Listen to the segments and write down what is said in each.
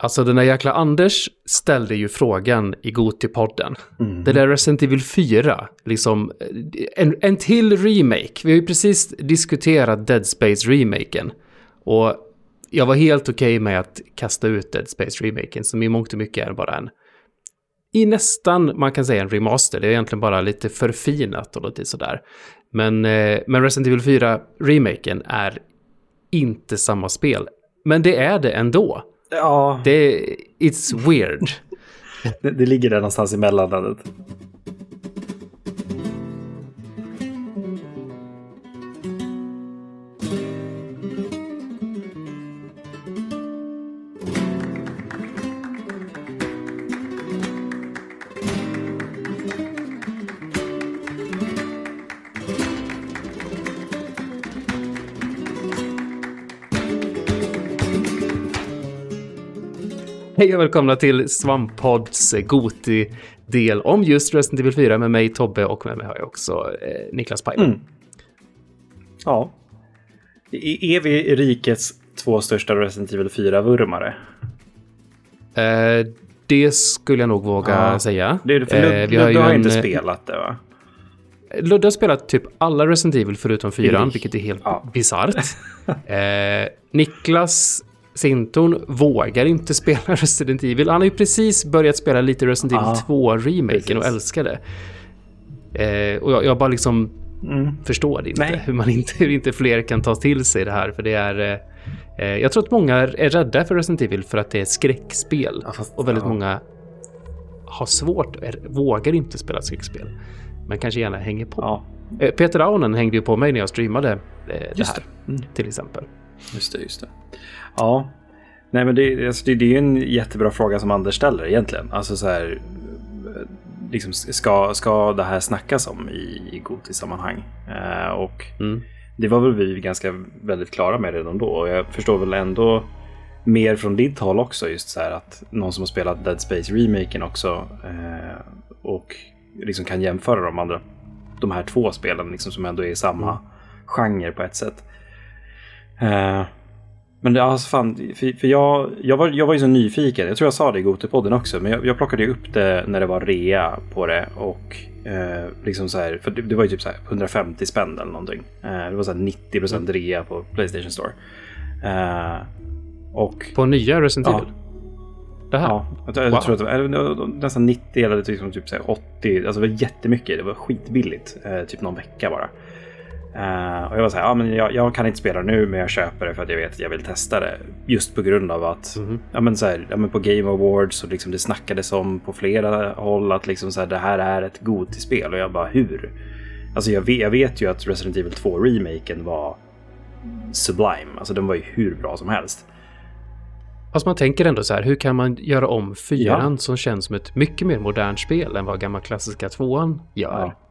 Alltså den där jäkla Anders ställde ju frågan i Gotipodden. Mm. Det där Resident Evil 4, liksom en, en till remake. Vi har ju precis diskuterat Dead Space-remaken. Och jag var helt okej okay med att kasta ut Dead Space-remaken som i mångt och mycket är bara en i nästan, man kan säga en remaster. Det är egentligen bara lite förfinat och lite sådär. Men, eh, men Resident Evil 4-remaken är inte samma spel. Men det är det ändå. Ja. Det, it's weird. det, det ligger där någonstans i mellanlandet. Hej och välkomna till Svamppods Goti-del om just Resident Evil 4 med mig Tobbe och med mig har jag också eh, Niklas Pajman. Mm. Ja. Är vi rikets två största Resident Evil 4-vurmare? Eh, det skulle jag nog våga ja. säga. Det är för Lud, eh, vi har, ju har en, inte spelat det va? Ludde har spelat typ alla Resident Evil förutom 4, vilket är helt ja. bisarrt. eh, Niklas Sinton vågar inte spela Resident Evil. Han har ju precis börjat spela lite Resident Evil ah, 2-remaken och älskar det. Eh, och jag, jag, bara liksom mm. förstår inte hur man inte, hur inte fler kan ta till sig det här. För det är... Eh, jag tror att många är rädda för Resident Evil för att det är ett skräckspel. Ja, fast, och väldigt ja. många har svårt, är, vågar inte spela skräckspel. Men kanske gärna hänger på. Ja. Eh, Peter Aunen hängde ju på mig när jag streamade eh, det här. Det. Mm. Till exempel. Just det, just det. Ja, nej men det, alltså det, det är en jättebra fråga som Anders ställer egentligen. Alltså så här, liksom ska, ska det här snackas om i, i Goti-sammanhang? Eh, och mm. det var väl vi ganska väldigt klara med redan då. Och jag förstår väl ändå mer från ditt håll också, just så här att någon som har spelat Dead Space-remaken också eh, och liksom kan jämföra de andra, de här två spelen liksom, som ändå är i samma mm. genre på ett sätt. Eh, men det, alltså fan, för, för jag, jag, var, jag var ju så nyfiken. Jag tror jag sa det i Gotepodden också. Men jag, jag plockade upp det när det var rea på det. Och eh, liksom så här, för det, det, var ju typ så 150 spänn eller någonting. Eh, det var så 90 procent mm. rea på Playstation Store. Eh, och, på nya Resident Evil? Det här? Ja, jag, jag wow. tror att det var nästan 90 eller liksom typ 80. Alltså det var jättemycket. Det var skitbilligt. Eh, typ någon vecka bara. Uh, och jag var så här, ja, men jag, jag, kan inte spela nu men jag köper det för att jag vet att jag vill testa det. Just på grund av att mm. ja, men så här, ja, men på Game Awards så liksom det snackades om på flera håll att liksom så här, det här är ett Goti-spel. Och jag bara, hur? Alltså jag vet, jag vet ju att Resident Evil 2-remaken var sublime. Alltså den var ju hur bra som helst. Fast man tänker ändå så här, hur kan man göra om fyran ja. som känns som ett mycket mer modernt spel än vad gamla klassiska tvåan gör? Ja.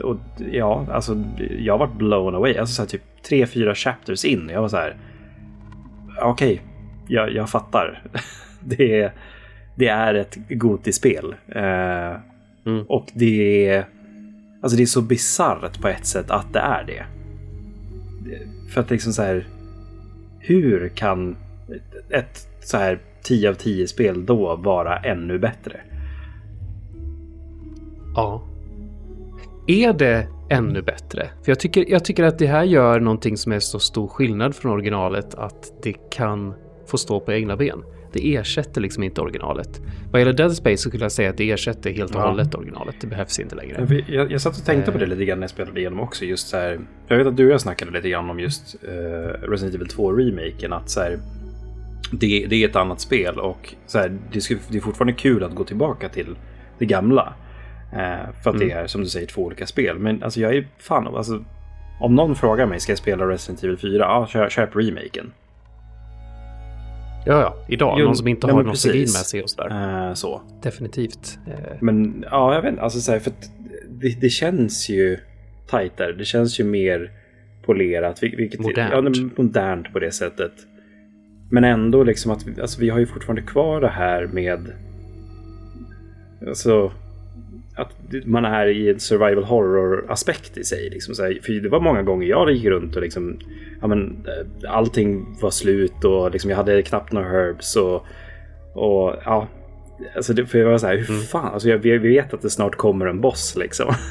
Och ja, alltså jag varit blown away. Alltså så här, typ tre, fyra chapters in. Jag var så här. Okej, okay, jag, jag fattar. det, är, det är ett Goti-spel. Eh, mm. Och det är, alltså det är så bisarrt på ett sätt att det är det. För att liksom så här. Hur kan ett så här 10 av 10 spel då vara ännu bättre? Ja är det ännu bättre. För jag tycker, jag tycker att det här gör någonting som är så stor skillnad från originalet att det kan få stå på egna ben. Det ersätter liksom inte originalet. Vad gäller Dead Space så skulle jag säga att det ersätter helt och ja. hållet originalet. Det behövs inte längre. Jag, jag satt och tänkte på det eh. lite grann när jag spelade igenom också. Just så här, jag vet att du och jag snackade lite grann om just uh, Resident Evil 2-remaken. Att så här, det, det, är ett annat spel och så här, det, det är fortfarande kul att gå tillbaka till det gamla. Eh, för att mm. det är som du säger två olika spel. Men alltså jag är fan alltså, Om någon frågar mig, ska jag spela Resident Evil 4? Ja, köp, köp remaken. Ja, ja, idag. Jo, någon som inte har någon civil med sig och sådär. Uh, så. Definitivt. Uh. Men ja, jag vet inte. Alltså, så här, för det, det, känns ju tajtare. Det känns ju mer polerat. Vilket, modernt. Ja, modernt på det sättet. Men ändå liksom att alltså, vi har ju fortfarande kvar det här med... Alltså att man är i en survival horror-aspekt i sig. Liksom, så här, för det var många gånger jag gick runt och liksom, ja, men, eh, allting var slut och liksom, jag hade knappt några herbs. Och, Och ja, alltså det, för jag var så här, hur mm. fan, alltså jag, vi vet att det snart kommer en boss liksom.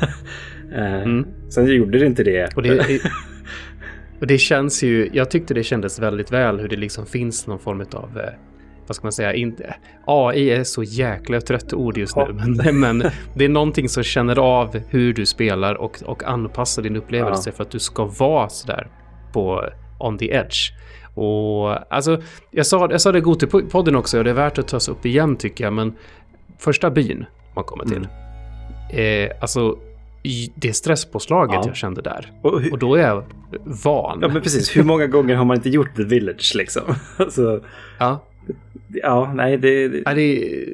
Eh, mm. Sen gjorde det inte det. Och det, och det känns ju, jag tyckte det kändes väldigt väl hur det liksom finns någon form av eh, vad ska man säga, inte, AI är så jäkla trött ord just nu, men, men det är någonting som känner av hur du spelar och, och anpassar din upplevelse ja. för att du ska vara sådär på on the edge. Och alltså, jag sa, jag sa det god till podden också och det är värt att tas upp igen tycker jag, men första byn man kommer till, mm. eh, alltså det stresspåslaget ja. jag kände där. Och, och, då är jag van. Ja, men precis. Hur många gånger har man inte gjort The Village liksom? alltså, ja. Ja, nej det... det... Ja, det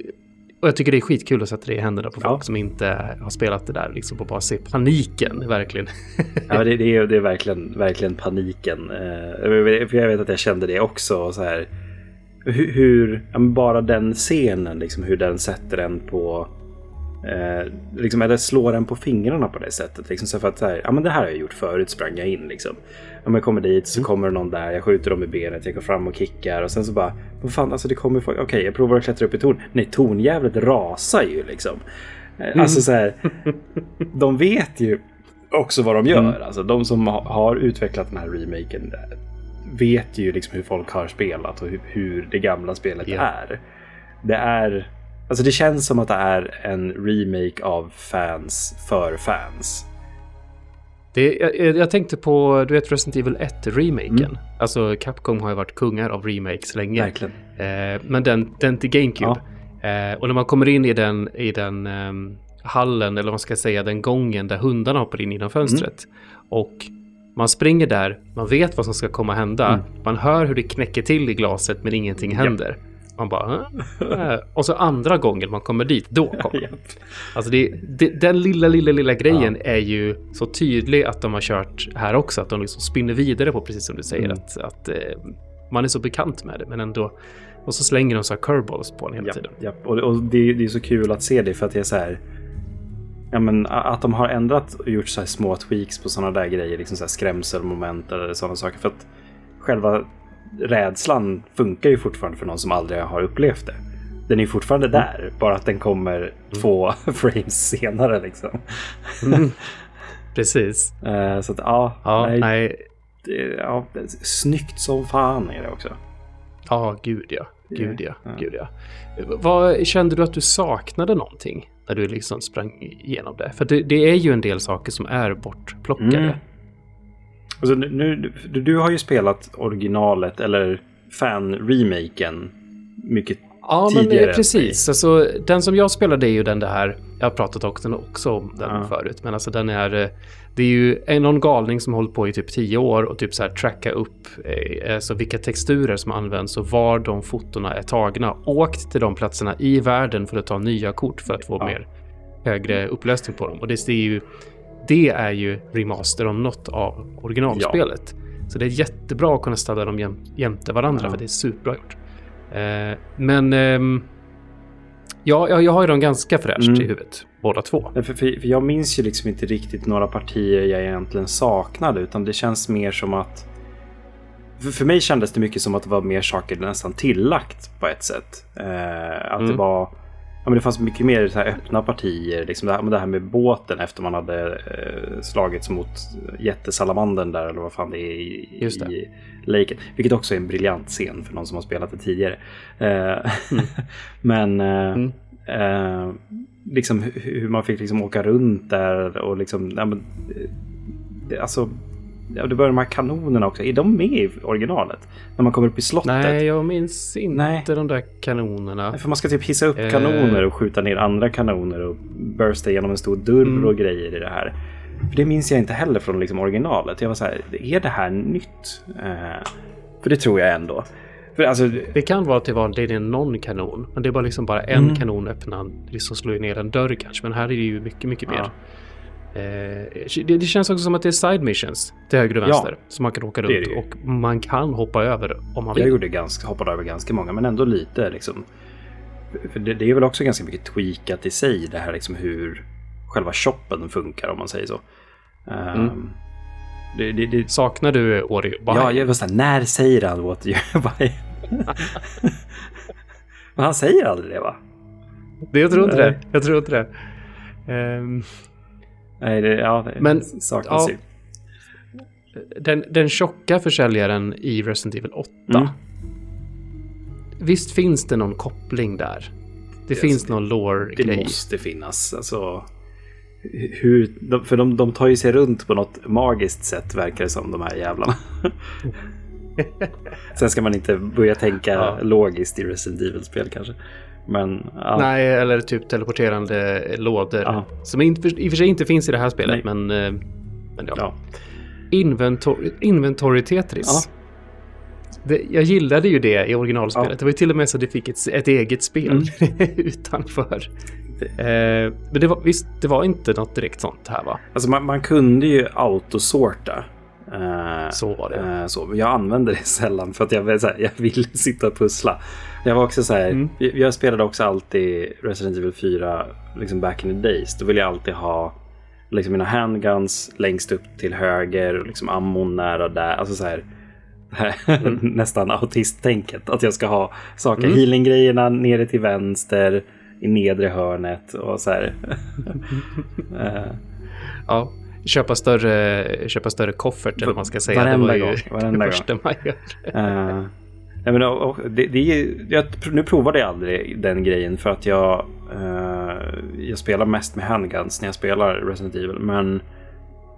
och jag tycker det är skitkul att sätta det i händerna på folk som inte har spelat det där. Liksom på bara se paniken, verkligen. ja, det, det, är, det är verkligen, verkligen paniken. Eh, för jag vet att jag kände det också. Så här, hur, hur bara den scenen, liksom, hur den sätter en på Eh, liksom, eller slår en på fingrarna på det sättet. Liksom, så för att så här, ja men det här har jag gjort förut, sprang jag in liksom. Om jag kommer dit så mm. kommer någon där, jag skjuter dem i benet, jag går fram och kickar och sen så bara, vad fan alltså det kommer Okej, okay, jag provar att klättra upp i torn. Nej, tornjävlet rasar ju liksom. Eh, mm. Alltså så här, de vet ju också vad de gör. Mm. Alltså de som har utvecklat den här remaken eh, vet ju liksom hur folk har spelat och hur det gamla spelet yeah. är. Det är Alltså det känns som att det är en remake av fans för fans. Det, jag, jag, tänkte på, du vet Resident Evil 1-remaken. Mm. Alltså Capcom har ju varit kungar av remakes länge. Verkligen. Eh, men den, den till GameCube. Ja. Eh, och när man kommer in i den, i den um, hallen, eller vad man ska säga, den gången där hundarna hoppar in genom fönstret. Mm. Och man springer där, man vet vad som ska komma hända. Mm. Man hör hur det knäcker till i glaset men ingenting händer. Ja. Man bara... Äh? Och så andra gången man kommer dit, då kommer man. Alltså det, det, den lilla, lilla, lilla grejen ja. är ju så tydlig att de har kört här också. Att de liksom spinner vidare på, precis som du säger, mm. att, att eh, man är så bekant med det, men ändå... Och så slänger de så här curveballs på en hela ja, tiden. Ja, och, och det, det, är så kul att se det för att det är så här... Ja, men att de har ändrat och gjort så här små tweaks på sådana där grejer, liksom så här skrämselmoment eller sådana saker. För att själva rädslan funkar ju fortfarande för någon som aldrig har upplevt det. Den är fortfarande mm. där, bara att den kommer mm. två frames senare liksom. Mm. Precis. Uh, så att ja, ja nej. nej. Det, ja, snyggt som fan är det också. Ja, gud ja. Gud ja. ja. Gud ja. Vad, kände du att du saknade någonting när du liksom sprang igenom det? För det, det är ju en del saker som är bortplockade. Alltså, nu, du, du har ju spelat originalet eller fan-remaken mycket Ja, men eh, precis. Alltså, den som jag spelade är ju den där, jag har pratat också, om den ja. förut, men alltså den är, eh, det är ju någon galning som hållit på i typ tio år och typ så här tracka upp eh, alltså vilka texturer som används och var de fotona är tagna. Åkt till de platserna i världen för att ta nya kort för att få ja. mer högre upplösning på dem. Och det ser ju det är ju remaster om något av originalspelet. Ja. Så det är jättebra att kunna ställa dem jäm, jämte varandra ja. för det är superbra gjort. Eh, men eh, ja, jag, har ju dem ganska fräscht mm. i huvudet, båda två. För, för, för, jag minns ju liksom inte riktigt några partier jag egentligen saknade utan det känns mer som att för, för mig kändes det mycket som att det var mer saker nästan tillagt på ett sätt. Eh, att mm. det var Ja, men det fanns mycket mer så här öppna partier. Liksom det, här, det här med båten efter man hade eh, slagits mot jättesalamandern där eller vad fan det är i, Just det. i laken. Vilket också är en briljant scen för någon som har spelat det tidigare. Eh, mm. men eh, mm. eh, liksom hur man fick liksom åka runt där och liksom... Ja, men, eh, alltså Ja, det var de här kanonerna också. Är de med i originalet? När man kommer upp i slottet? Nej, jag minns inte Nej. de där kanonerna. Nej, för man ska typ hissa upp kanoner och skjuta ner andra kanoner och bursta igenom en stor dörr mm. och grejer i det här. För det minns jag inte heller från liksom originalet. Jag var så här, är det här nytt? Uh, för det tror jag ändå. För alltså, det kan vara att det var det är någon kanon. Men det är bara liksom bara en mm. kanon öppna, liksom slår ner en dörr kanske. Men här är det ju mycket, mycket mer. Ja. Eh, det, det, känns också som att det är side missions till höger och vänster ja, som man kan åka runt det det och man kan hoppa över om man vill. Jag gjorde ganska, hoppade över ganska många men ändå lite liksom. För det, det är väl också ganska mycket tweakat i sig det här liksom hur själva shoppen funkar om man säger så. Mm. Um, det, det, Saknar du Ori Ja, jag var såhär, när säger han buy? Men han säger aldrig det va? Det, jag tror inte det. Jag tror inte det. Um, Nej, det, ja, det men, saknas ja, ju. Den, den tjocka försäljaren i Resident Evil 8. Mm. Visst finns det någon koppling där? Det, det finns någon lore-grej. Det måste finnas. Alltså, hur, för de, de tar ju sig runt på något magiskt sätt verkar det som de här jävlarna. Sen ska man inte börja tänka ja. logiskt i Resident Evil-spel kanske. Men, ja. Nej, eller typ teleporterande lådor. Ja. Som i och för sig inte finns i det här spelet, men, eh, men ja. ja. Inventor inventory Tetris. Det, jag gillade ju det i originalspelet. Ja. Det var ju till och med så att det fick ett, ett eget spel mm. utanför. Eh, men det var, visst, det var inte något direkt sånt här va? Alltså man, man kunde ju autosorta. Eh, så var det. Eh, så, jag använde det sällan för att jag, här, jag ville sitta och pussla. Jag var också så här, mm. jag, spelade också alltid Resident Evil 4 liksom back in the days. Då ville jag alltid ha liksom mina handguns längst upp till höger och liksom ammon nära där. Alltså så här, mm. nästan autisttänket. Att jag ska ha saker, mm. healing-grejerna nere till vänster i nedre hörnet och så här. uh. Ja, köpa större, köpa större koffert eller vad man ska säga. Varenda det var ju gång. Varenda det första man gör. Uh. Nej, men, och, det, det jag, nu provade jag aldrig den grejen för att jag, uh, jag spelar mest med handguns när jag spelar Resident Evil. Men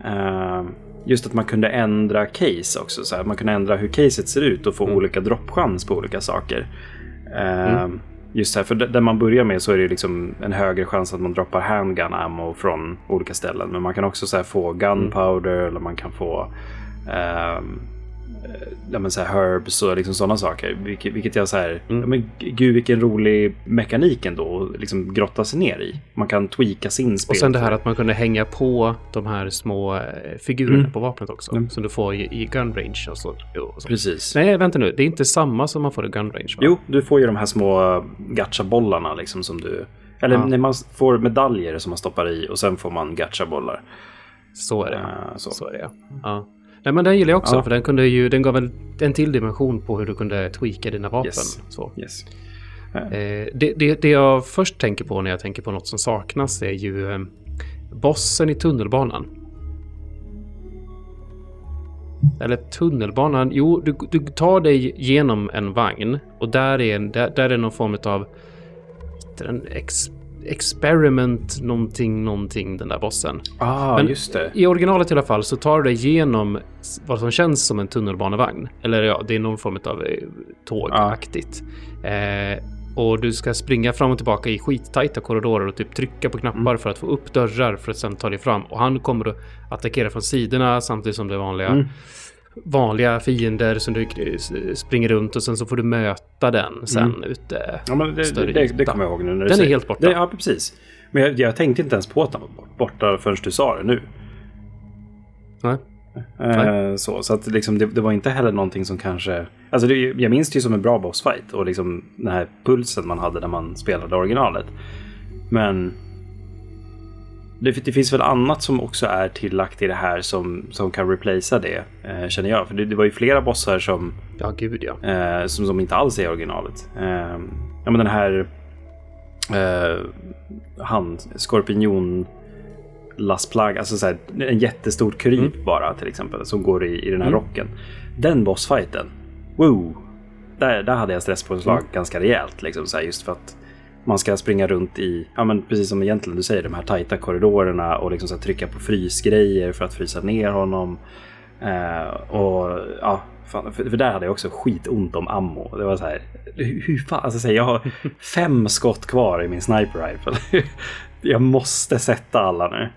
uh, just att man kunde ändra case också. Så här, man kunde ändra hur caset ser ut och få mm. olika droppchans på olika saker. Uh, mm. Just här, för där man börjar med så är det liksom en högre chans att man droppar handgun ammo från olika ställen. Men man kan också så få gunpowder mm. eller man kan få um, ja, men så här herbs och liksom sådana saker. Vilket, vilket jag så här, mm. ja, men gud vilken rolig mekanik ändå att liksom grotta sig ner i. Man kan tweaka sin spel. Och sen det här att man kunde hänga på de här små eh, figurerna mm. på vapnet också. Mm. Som du får i, i gun range och så, och så. Precis. Nej, vänta nu. Det är inte samma som man får i gun range va? Jo, du får ju de här små gacha-bollarna liksom som du... Eller ja. när man får medaljer som man stoppar i och sen får man gacha-bollar. Så är det. Uh, så. så är det ja. Nej, men den gillar jag också, ja. för den, kunde ju, den gav en, en till dimension på hur du kunde tweaka dina vapen. Yes. Så. Yes. Eh, det, det, det, jag först tänker på när jag tänker på något som saknas är ju eh, bossen i tunnelbanan. Eller tunnelbanan. Jo, du, du tar dig genom en vagn och där är, där, där är någon form av en ex, experiment någonting, någonting, den där bossen. Ah, Men just det. I originalet i alla fall så tar du dig igenom vad som känns som en tunnelbanevagn. Eller ja, det är någon form av eh, tågaktigt. Ah. Eh, och du ska springa fram och tillbaka i skittajta korridorer och typ trycka på knappar mm. för att få upp dörrar för att sen ta dig fram. Och han kommer att attackera från sidorna samtidigt som det vanliga. Mm vanliga fiender som du springer runt och sen så får du möta den sen mm. ute. Ja, men det, det, det, det kommer jag ihåg nu när du Den säger. är helt borta. Det, ja, precis. Men jag, jag, tänkte inte ens på att den var borta förrän du sa det nu. Nej. Eh, så så att liksom, det, det, var inte heller någonting som kanske... Alltså det, jag minns det ju som en bra bossfight och liksom den här pulsen man hade när man spelade originalet. Men det, det, finns väl annat som också är tillagt i det här som, som kan replacea det, eh, känner jag. För det, det, var ju flera bossar som... Ja, gud ja. Eh, som, som inte alls är originalet. Eh, ja, men den här... Eh, han, skorpion... Lastplagg, alltså så här, en jättestor kryp mm. bara till exempel som går i, i den här mm. rocken. Den bossfighten, wow! Där, där hade jag stresspåslag mm. ganska rejält liksom så här, just för att man ska springa runt i, ja men precis som egentligen du säger, de här tajta korridorerna och liksom så trycka på frysgrejer för att frysa ner honom. Eh, och ja, fan, för, för, där hade jag också skitont om ammo. Det var så här, hur fan, alltså så här, jag har fem skott kvar i min sniper rifle. jag måste sätta alla nu.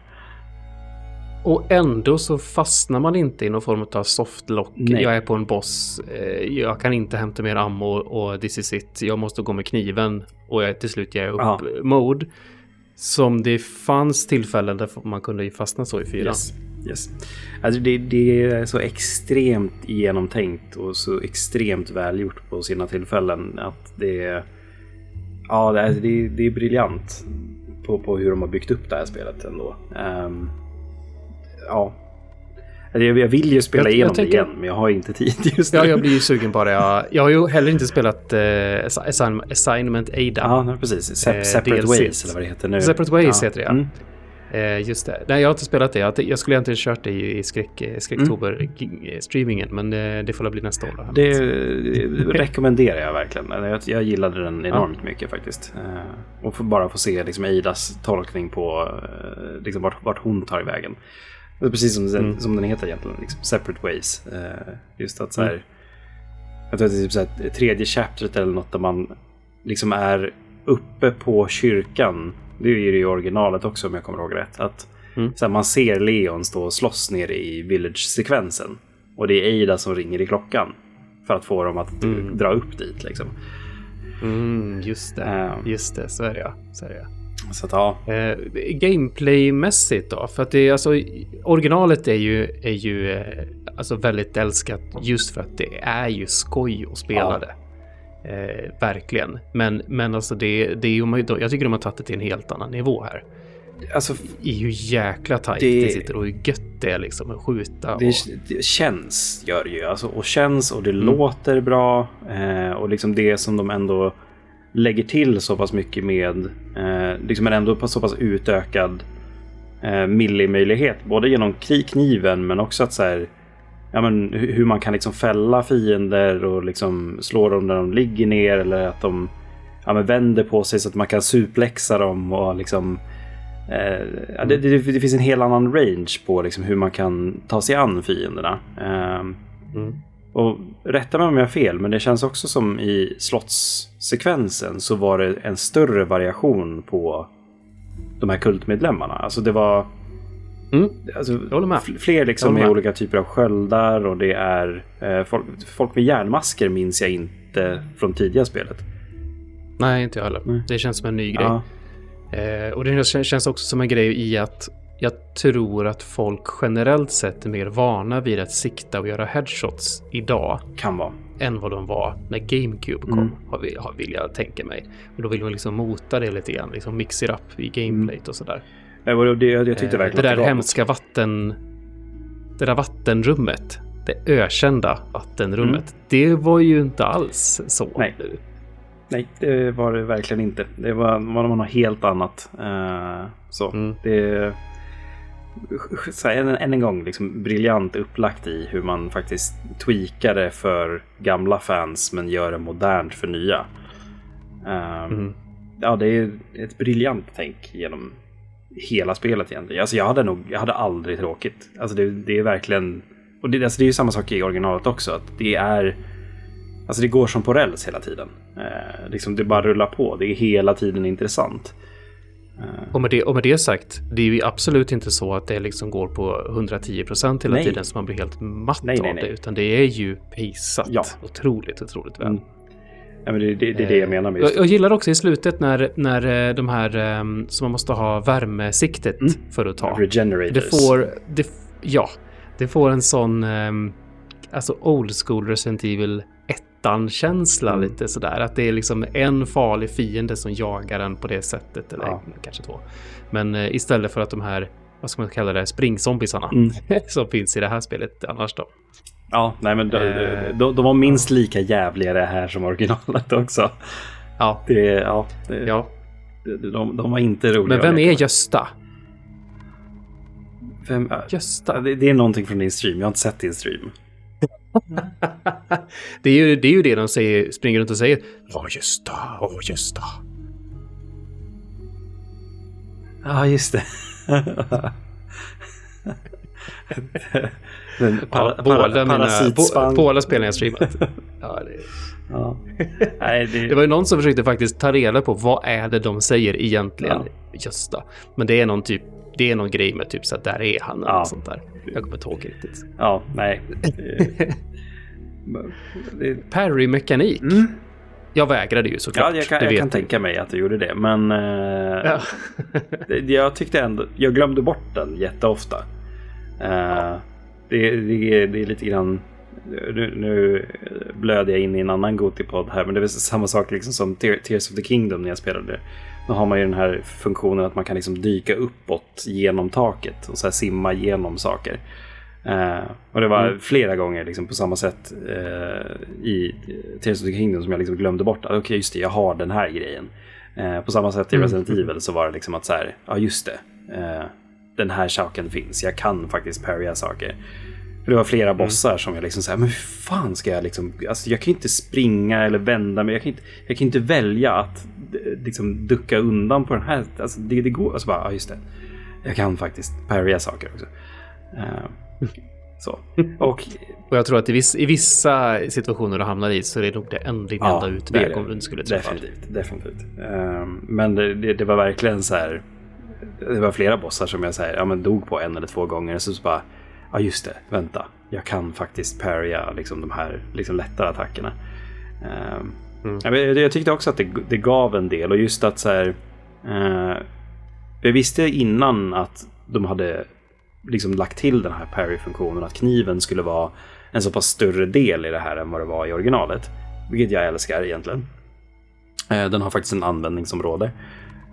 Och ändå så fastnar man inte i någon form av softlock. Nej. Jag är på en boss. Eh, jag kan inte hämta mer ammo och this is it. Jag måste gå med kniven och jag till slut ger jag upp Aha. mode. Som det fanns tillfällen där man kunde fastna så i fyran. Yes. yes. Alltså det, det, är så extremt genomtänkt och så extremt välgjort på sina tillfällen att det Ja, det är, det, det är briljant på, på hur de har byggt upp det här spelet ändå. Um, ja. Jag vill ju spela jag, igenom jag tänker... det igen, men jag har inte tid just nu. Ja, jag blir ju sugen på det. Jag, jag har ju heller inte spelat uh, Assignment Ada. Ja, precis. Se separate uh, Ways, eller vad det heter nu. Separate Ways ja. heter det, ja. Mm. Eh, just det. Nej, jag har inte spelat det. Jag, jag skulle egentligen kört det i skräck, eh, skräcktober-streamingen, mm. men det får väl bli nästa år. Då. Det rekommenderar jag verkligen. Jag, jag gillade den enormt ja. mycket faktiskt. Och för, bara få se liksom Eidas tolkning på liksom vart, vart hon tar i vägen. Precis som, mm. som den heter egentligen, liksom, Separate Ways. Just att så här, mm. Jag tror att det är typ så här, tredje chapteret eller något där man liksom är uppe på kyrkan det är ju i originalet också om jag kommer ihåg rätt. Att mm. så här, man ser Leon stå och slåss nere i Village-sekvensen. Och det är Ada som ringer i klockan. För att få dem att mm. dra upp dit liksom. Mm, just det, um, just det, så är det ja. Så är det, ja. Så att, ja. Eh, Gameplaymässigt då? För att det är alltså originalet är ju, är ju eh, alltså väldigt älskat just för att det är ju skoj att spela ja. det. Eh, verkligen. Men, men alltså det, det är ju, jag tycker de har tagit det till en helt annan nivå här. Alltså, det är ju jäkla tajt det, det sitter och hur gött det är liksom att skjuta. Och... Det, det känns, gör det ju. Alltså, och känns och det mm. låter bra. Eh, och liksom det som de ändå lägger till så pass mycket med, eh, liksom en ändå så pass utökad eh, millimöjlighet. Både genom kniven men också att så här, ja, men, hur man kan liksom fälla fiender och liksom slå dem när de ligger ner eller att de ja, men vänder på sig så att man kan suplexa dem och liksom eh, ja, det, det, det, finns en helt annan range på liksom hur man kan ta sig an fienderna. Eh, mm. Och rätta mig om jag har fel, men det känns också som i slottssekvensen så var det en större variation på de här kultmedlemmarna. Alltså det var Mm. Alltså. Fler liksom med, med olika typer av sköldar och det är eh, folk, folk med järnmasker minns jag inte från tidiga spelet. Nej, inte jag heller. Mm. Det känns som en ny grej. Ja. Eh, och det känns också som en grej i att jag tror att folk generellt sett är mer vana vid att sikta och göra headshots idag. Kan vara. Än vad de var när GameCube kom, mm. har, vi, har, vill jag tänka mig. Och då vill man liksom mota det lite grann, liksom mix it up i gameplayt mm. och sådär. Det, jag tyckte eh, verkligen Det där hemska vatten... Det där vattenrummet. Det ökända vattenrummet. Mm. Det var ju inte alls så. Nej. Nej, det var det verkligen inte. Det var, var något helt annat. Uh, så mm. det... Så än, än en gång, liksom briljant upplagt i hur man faktiskt tweakar det för gamla fans men gör det modernt för nya. Uh, mm. Ja, det är ett briljant tänk genom hela spelet egentligen. Alltså jag hade nog, jag hade aldrig tråkigt. Alltså det, det är verkligen, och det, alltså det är ju samma sak i originalet också. Att det är, alltså det går som på räls hela tiden. Eh, liksom det bara rullar på, det är hela tiden intressant. Eh. Och med, det, och med det sagt, det är ju absolut inte så att det liksom går på 110 procent hela nej. tiden så man blir helt matt nej, nej, av det. Utan det är ju paceat ja. otroligt, otroligt väl. Mm. Ja, det, det, det, är det jag menar med just jag, jag gillar också i slutet när, när eh, de här um, som man måste ha värmesiktet mm. för att ta. Regenerators. Det får, det, ja, det får en sån um, alltså old school Resident Evil 1-känsla mm. lite sådär. Att det är liksom en farlig fiende som jagar en på det sättet. Eller ja. kanske två. Men uh, istället för att de här, vad ska man kalla det, springzombisarna mm. som finns i det här spelet annars då. Ja, nej men de, eh, de, de var minst lika jävligare här som originalet också. Ja. Det, ja, det, ja. De, de var inte roliga. Men vem är Gösta? Vem? Gösta? Det, det är någonting från din stream. Jag har inte sett din stream. det, är ju, det är ju det de säger, springer runt och säger. Åh, Gösta, åh, Gösta. Ja, just det. Men para, ja, båda, mina, båda spelen jag streamat. ja, det... Ja. Nej, det... det... var ju någon som försökte faktiskt ta reda på vad är det de säger egentligen. Ja. Just det. Men det är någon typ det är någon grej med typ så att där är han ja. sånt där. Jag kommer inte ihåg riktigt. Ja, nej. det... Parry-mekanik. Mm. Jag vägrade ju såklart. Ja, jag kan, jag kan tänka mig att du gjorde det. Men uh, ja. jag tyckte ändå, jag glömde bort den jätteofta. Uh, ja det, det, det är lite grann... Nu, nu blöder jag in i en annan Goti-podd här, men det är samma sak liksom som Tears of the Kingdom när jag spelade. Då har man ju den här funktionen att man kan liksom dyka uppåt genom taket och så simma igenom saker. Uh, och det var mm. flera gånger liksom, på samma sätt uh, i Tears of the Kingdom som jag liksom glömde bort. Okej, okay, just det, jag har den här grejen. Uh, på samma sätt i mm. Resident mm. Evil så var det liksom att så här, ja just det. den här saken finns, jag kan faktiskt parrya saker. För det var flera mm. bossar som jag liksom såhär, men hur fan ska jag liksom, alltså jag kan inte springa eller vända mig, jag kan inte, jag kan inte välja att liksom ducka undan på den här, alltså det, det går, alltså bara, ja just det. Jag kan faktiskt parrya saker också. Uh, så. Och, och jag tror att i, viss, i vissa situationer du hamnar i så är det nog det enda, ja, utväg om du inte skulle träffa. Definitivt, definitivt. Um, men det, det, det, var verkligen så här, det var flera bossar som jag så här, ja, men dog på en eller två gånger. Så, så bara, ja just det, vänta, jag kan faktiskt parrya liksom, de här liksom, lättare attackerna. Um, mm. jag, jag, tyckte också att det, det, gav en del och just att så här, uh, jag visste innan att de hade liksom lagt till den här parry-funktionen, att kniven skulle vara en så pass större del i det här än vad det var i originalet. Vilket jag älskar egentligen. Uh, den har faktiskt en användningsområde.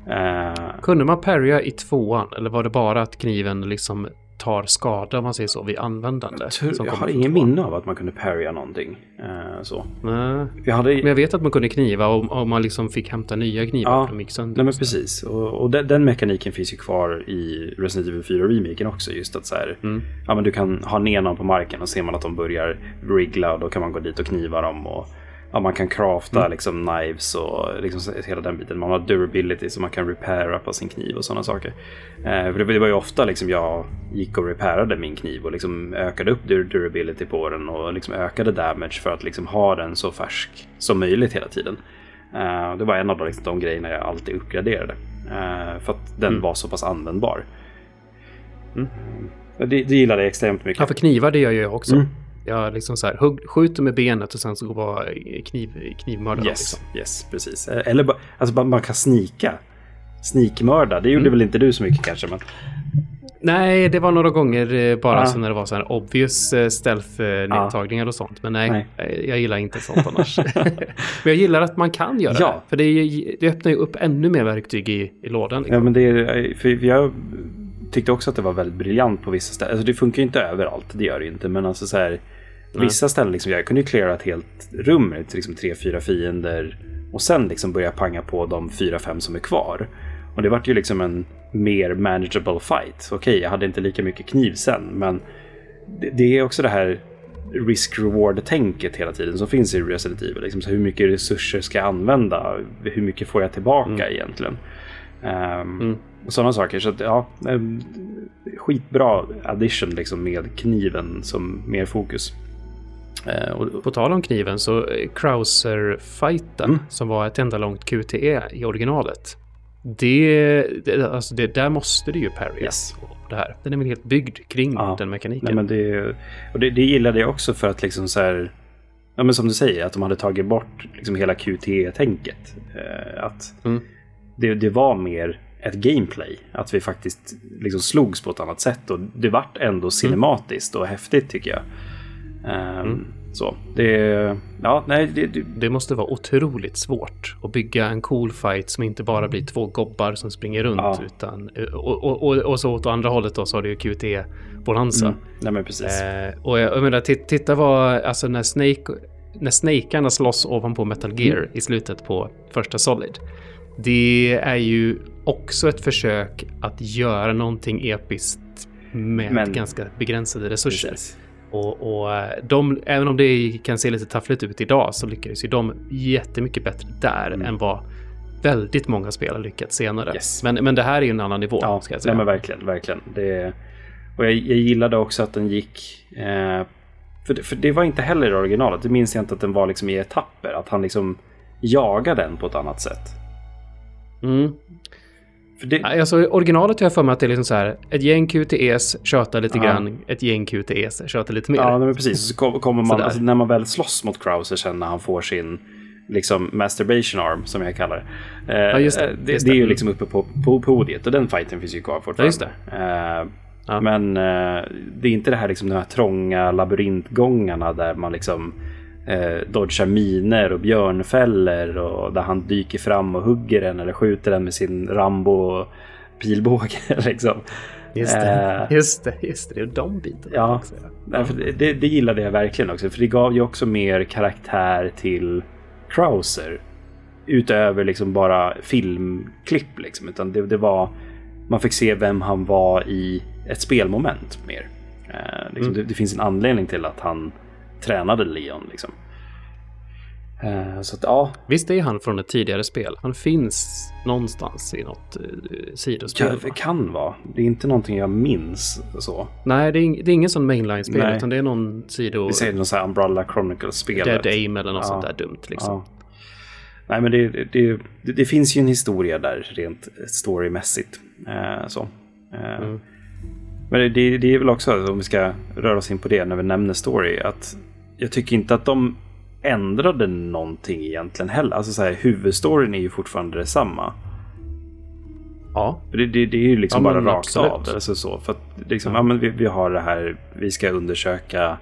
Uh, Kunde man parrya i tvåan eller var det bara att kniven liksom tar skada om man säger så vid användande. Jag, jag har ingen minne av att man kunde parrya någonting. Eh, så. Nej. Jag hade... Men jag vet att man kunde kniva och, och man liksom fick hämta nya knivar ja, för de gick sönder. Nej, men precis. Och, och den, den, mekaniken finns ju kvar i Resident Evil 4 remaken också. Just att så här, mm. ja, men du kan ha ner någon på marken och ser man att de börjar wriggla och då kan man gå dit och kniva dem. Och, ja, man kan crafta mm. liksom knives och liksom hela den biten. Man har durability så man kan repaira på sin kniv och sådana saker. Eh, för det var ju ofta liksom jag gick och reparade min kniv och liksom ökade upp durability på den och liksom ökade damage för att liksom ha den så färsk som möjligt hela tiden. Eh, det var en av de, liksom, de grejerna jag alltid uppgraderade. Eh, för att den mm. var så pass användbar. Mm. Det, det gillade jag extremt mycket. Ja, för knivar det gör jag också. Mm. Jag liksom så här, hugg, skjuter med benet och sen så går bara kniv, knivmördar. Yes, liksom. yes, precis. Eller bara, alltså man kan snika. Snikmörda, det gjorde mm. väl inte du så mycket kanske? Men... Nej, det var några gånger eh, bara ah. så när det var så här obvious eh, stealth-nedtagningar ah. och sånt. Men nej, nej, eh, jag gillar inte sånt annars. men jag gillar att man kan göra ja. det. För det, det öppnar ju upp ännu mer verktyg i, i lådan. Liksom. Ja, men det är, för jag tyckte också att det var väldigt briljant på vissa ställen. Alltså det funkar ju inte överallt, det gör det ju inte. Men alltså så här, Vissa ställen, liksom, jag kunde ju klara ett helt rum med liksom, tre, fyra fiender och sen liksom börja panga på de fyra, fem som är kvar. Och det vart ju liksom en mer manageable fight. Okej, okay, jag hade inte lika mycket kniv sen, men det, det är också det här risk-reward-tänket hela tiden som finns i Resident Evil. Liksom, så hur mycket resurser ska jag använda? Hur mycket får jag tillbaka mm. egentligen? Um, mm. Sådana saker. Så att, ja, skitbra addition liksom med kniven som mer fokus. Eh, och på tal om kniven så eh, Krauser-fighten mm. som var ett enda långt QTE i originalet. Det, det, alltså det där måste du ju parry. Yes. Det här. Den är väl helt byggd kring ja. den mekaniken. Nej, men det, och det, det gillade jag också för att liksom så här, ja men som du säger, att de hade tagit bort liksom hela QTE-tänket. Eh, att mm. det, det var mer ett gameplay. Att vi faktiskt liksom slogs på ett annat sätt och det vart ändå mm. cinematiskt mm. och häftigt tycker jag. Um, mm. Så det, ja, nej, det, det, det, måste vara otroligt svårt att bygga en cool fight som inte bara blir två gobbar som springer runt. Ja. Utan, och, och, och, och, så åt andra hållet då så har du ju QT Bonanza. Mm. Nej men precis. Eh, och jag, jag menar, titta vad, alltså när Snake, när Snakearna slåss ovanpå Metal Gear mm. i slutet på första Solid. Det är ju också ett försök att göra någonting episkt med men, ganska begränsade resurser. Precis. Och, och eh, de, även om det kan se lite taffligt ut idag så lyckades ju de jättemycket bättre där mm. än vad väldigt många spel har lyckats senare. Yes. Men, men det här är ju en annan nivå. Ja, ska jag säga. Nej, men verkligen, verkligen. Det, och jag, jag gillade också att den gick... Eh, för, det, för det var inte heller i originalet. Det minns jag inte att den var liksom i etapper. Att han liksom jagade den på ett annat sätt. Mm. Det... Alltså, originalet har jag för mig att det är liksom så här, ett gäng QTEs tjötar lite ja. grann, ett gäng QTEs tjötar lite mer. Ja, men precis. Så kommer man, alltså, när man väl slåss mot Krauser sen när han får sin liksom masturbation arm som jag kallar det. Eh, ja, just det, just det. det är ju liksom uppe på, på podiet och den fighten finns ju kvar fortfarande. Ja. Eh, ja. Men eh, det är inte det här liksom de här trånga labyrintgångarna där man liksom eh, dodgar miner och björnfällor och där han dyker fram och hugger den eller skjuter den med sin Rambo pilbåge. liksom. Just det, uh, just det, just det, det är de bitarna. Ja, ja. Det, det gillade jag verkligen också. För det gav ju också mer karaktär till Krauser. Utöver liksom bara filmklipp liksom. Utan det, det var... Man fick se vem han var i ett spelmoment mer. Uh, liksom, mm. det, det, finns en anledning till att han tränade Leon liksom. Uh, så att, ja. Visst är han från ett tidigare spel? Han finns någonstans i något uh, sidospel? Kan, kan vara. Det är inte någonting jag minns så. Nej, det är, det är ingen sån mainline-spel utan det är någon sido... Vi säger någon sån här Umbrella Chronicles-spel. Dead Aim eller något ja. sånt där dumt liksom. Ja. Nej, men det, det, det, det, finns ju en historia där rent storymässigt. Uh, så. Mm. Men det, det är väl också, om vi ska röra oss in på det när vi nämner story, att jag tycker inte att de ändrade någonting egentligen heller. Alltså så här, huvudstoryn är ju fortfarande detsamma. Ja. Det, det, det är ju liksom ja, bara rakt absolut. av. Alltså så, för att liksom, ja. ja men vi, vi, har det här, vi ska undersöka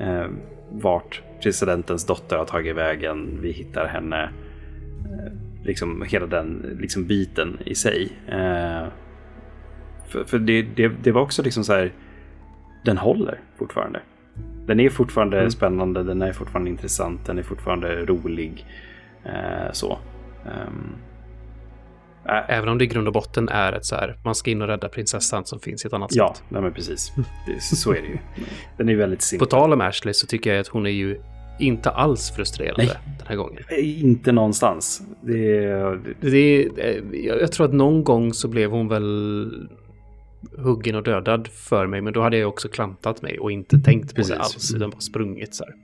eh, vart presidentens dotter har tagit vägen. Vi hittar henne. Eh, liksom hela den liksom, biten i sig. Eh, för, för det, det, det, var också liksom så här, den håller fortfarande. Den är fortfarande mm. spännande, den är fortfarande intressant, den är fortfarande rolig. Eh, så. Um, äh. Även om det i grund och botten är ett så här, man ska in och rädda prinsessan som finns i ett annat ja, sätt. Ja, men precis. Det, så är det ju. Den är väldigt simpel. På tal om Ashley så tycker jag att hon är ju inte alls frustrerande Nej. den här gången. Inte någonstans. Det, det... det, jag tror att någon gång så blev hon väl huggen och dödad för mig. Men då hade jag också klantat mig och inte tänkt på Precis. det alls. Utan bara sprungit så här.